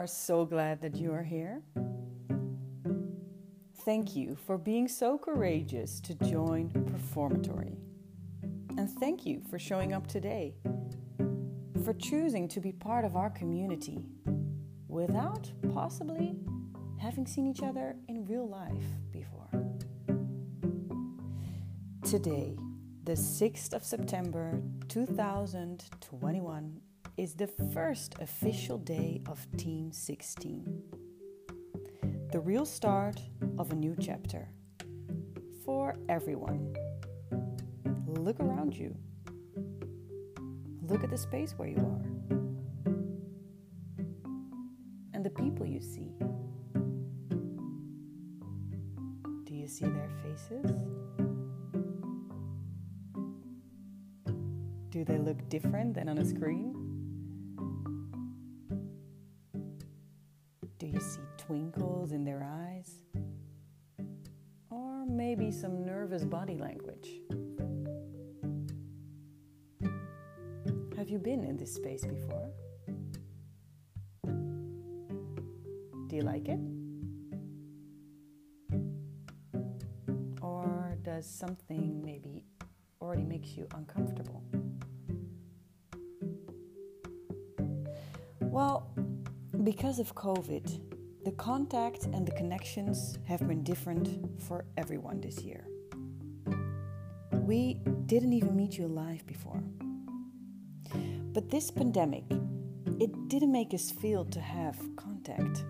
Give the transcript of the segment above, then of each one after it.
are so glad that you are here. Thank you for being so courageous to join Performatory. And thank you for showing up today, for choosing to be part of our community without possibly having seen each other in real life before. Today, the 6th of September 2021, is the first official day of Team 16. The real start of a new chapter for everyone. Look around you. Look at the space where you are and the people you see. Do you see their faces? Do they look different than on a screen? You see twinkles in their eyes? Or maybe some nervous body language? Have you been in this space before? Do you like it? Or does something maybe already makes you uncomfortable? Well, because of COVID, the contact and the connections have been different for everyone this year. We didn't even meet you live before. But this pandemic, it didn't make us feel to have contact,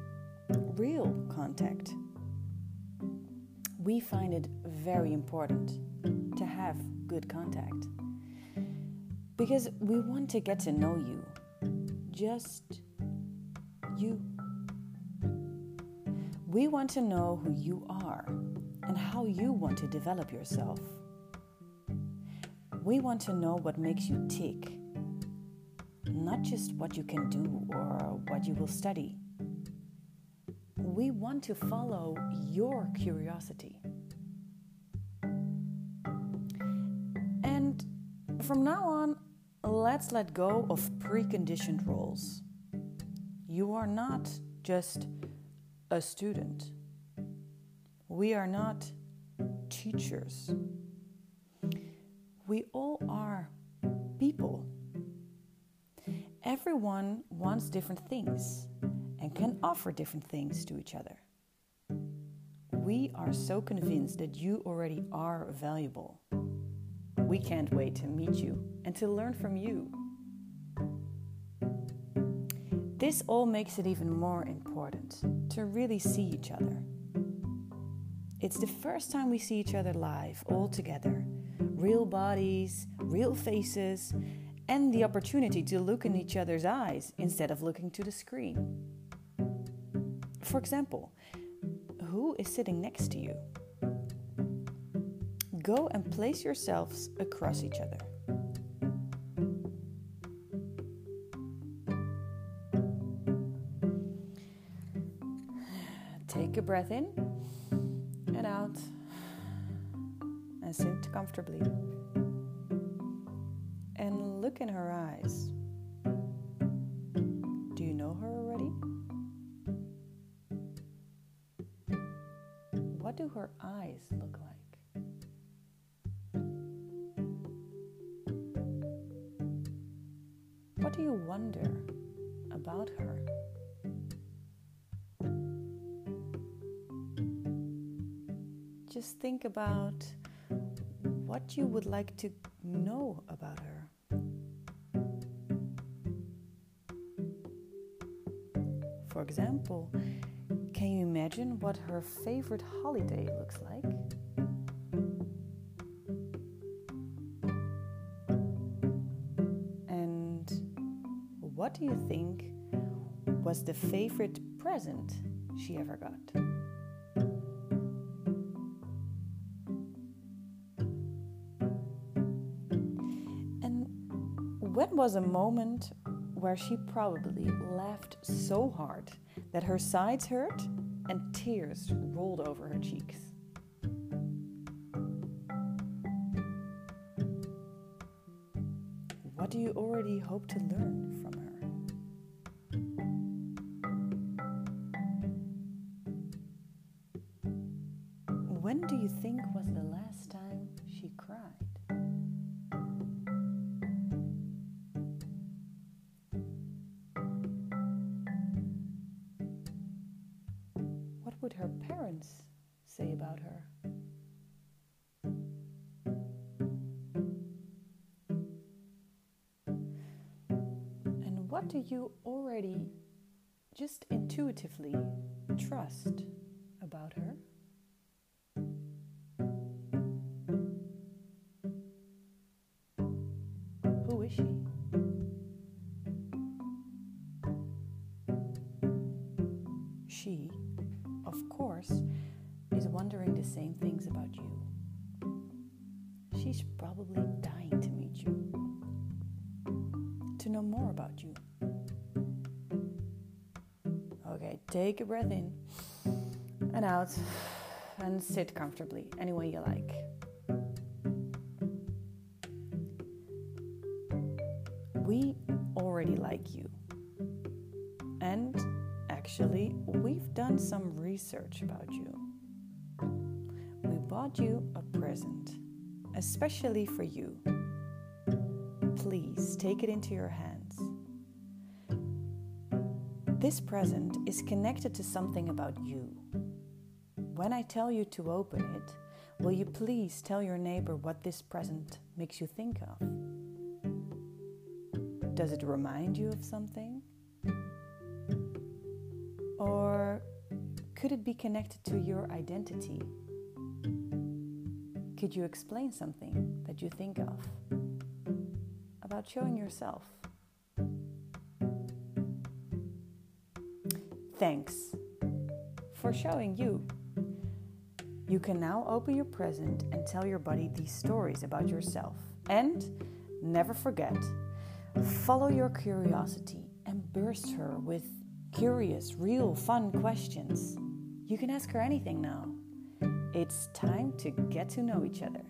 real contact. We find it very important to have good contact because we want to get to know you, just you. We want to know who you are and how you want to develop yourself. We want to know what makes you tick not just what you can do or what you will study. We want to follow your curiosity. And from now on, let's let go of preconditioned roles. You are not just a student, we are not teachers. We all are people everyone wants different things and can offer different things to each other. We are so convinced that you already are valuable. We can't wait to meet you and to learn from you. This all makes it even more important to really see each other. It's the first time we see each other live, all together. Real bodies, real faces, and the opportunity to look in each other's eyes instead of looking to the screen. For example, who is sitting next to you? Go and place yourselves across each other. Take a breath in and out and sit comfortably And look in her eyes. Do you know her already? What do her eyes look like? What do you wonder about her? Just think about what you would like to know about her. For example, can you imagine what her favorite holiday looks like? And what do you think was the favorite present she ever got? When was a moment where she probably laughed so hard that her sides hurt and tears rolled over her cheeks? What do you already hope to learn from her? When do you think was the last time she cried? Parents say about her? And what do you already just intuitively trust about her? Is wondering the same things about you. She's probably dying to meet you, to know more about you. Okay, take a breath in and out and sit comfortably any way you like. We already like you. Actually, we've done some research about you. We bought you a present, especially for you. Please take it into your hands. This present is connected to something about you. When I tell you to open it, will you please tell your neighbor what this present makes you think of? Does it remind you of something? Could it be connected to your identity? Could you explain something that you think of about showing yourself? Thanks for showing you. You can now open your present and tell your body these stories about yourself. And never forget, follow your curiosity and burst her with curious, real, fun questions. You can ask her anything now. It's time to get to know each other.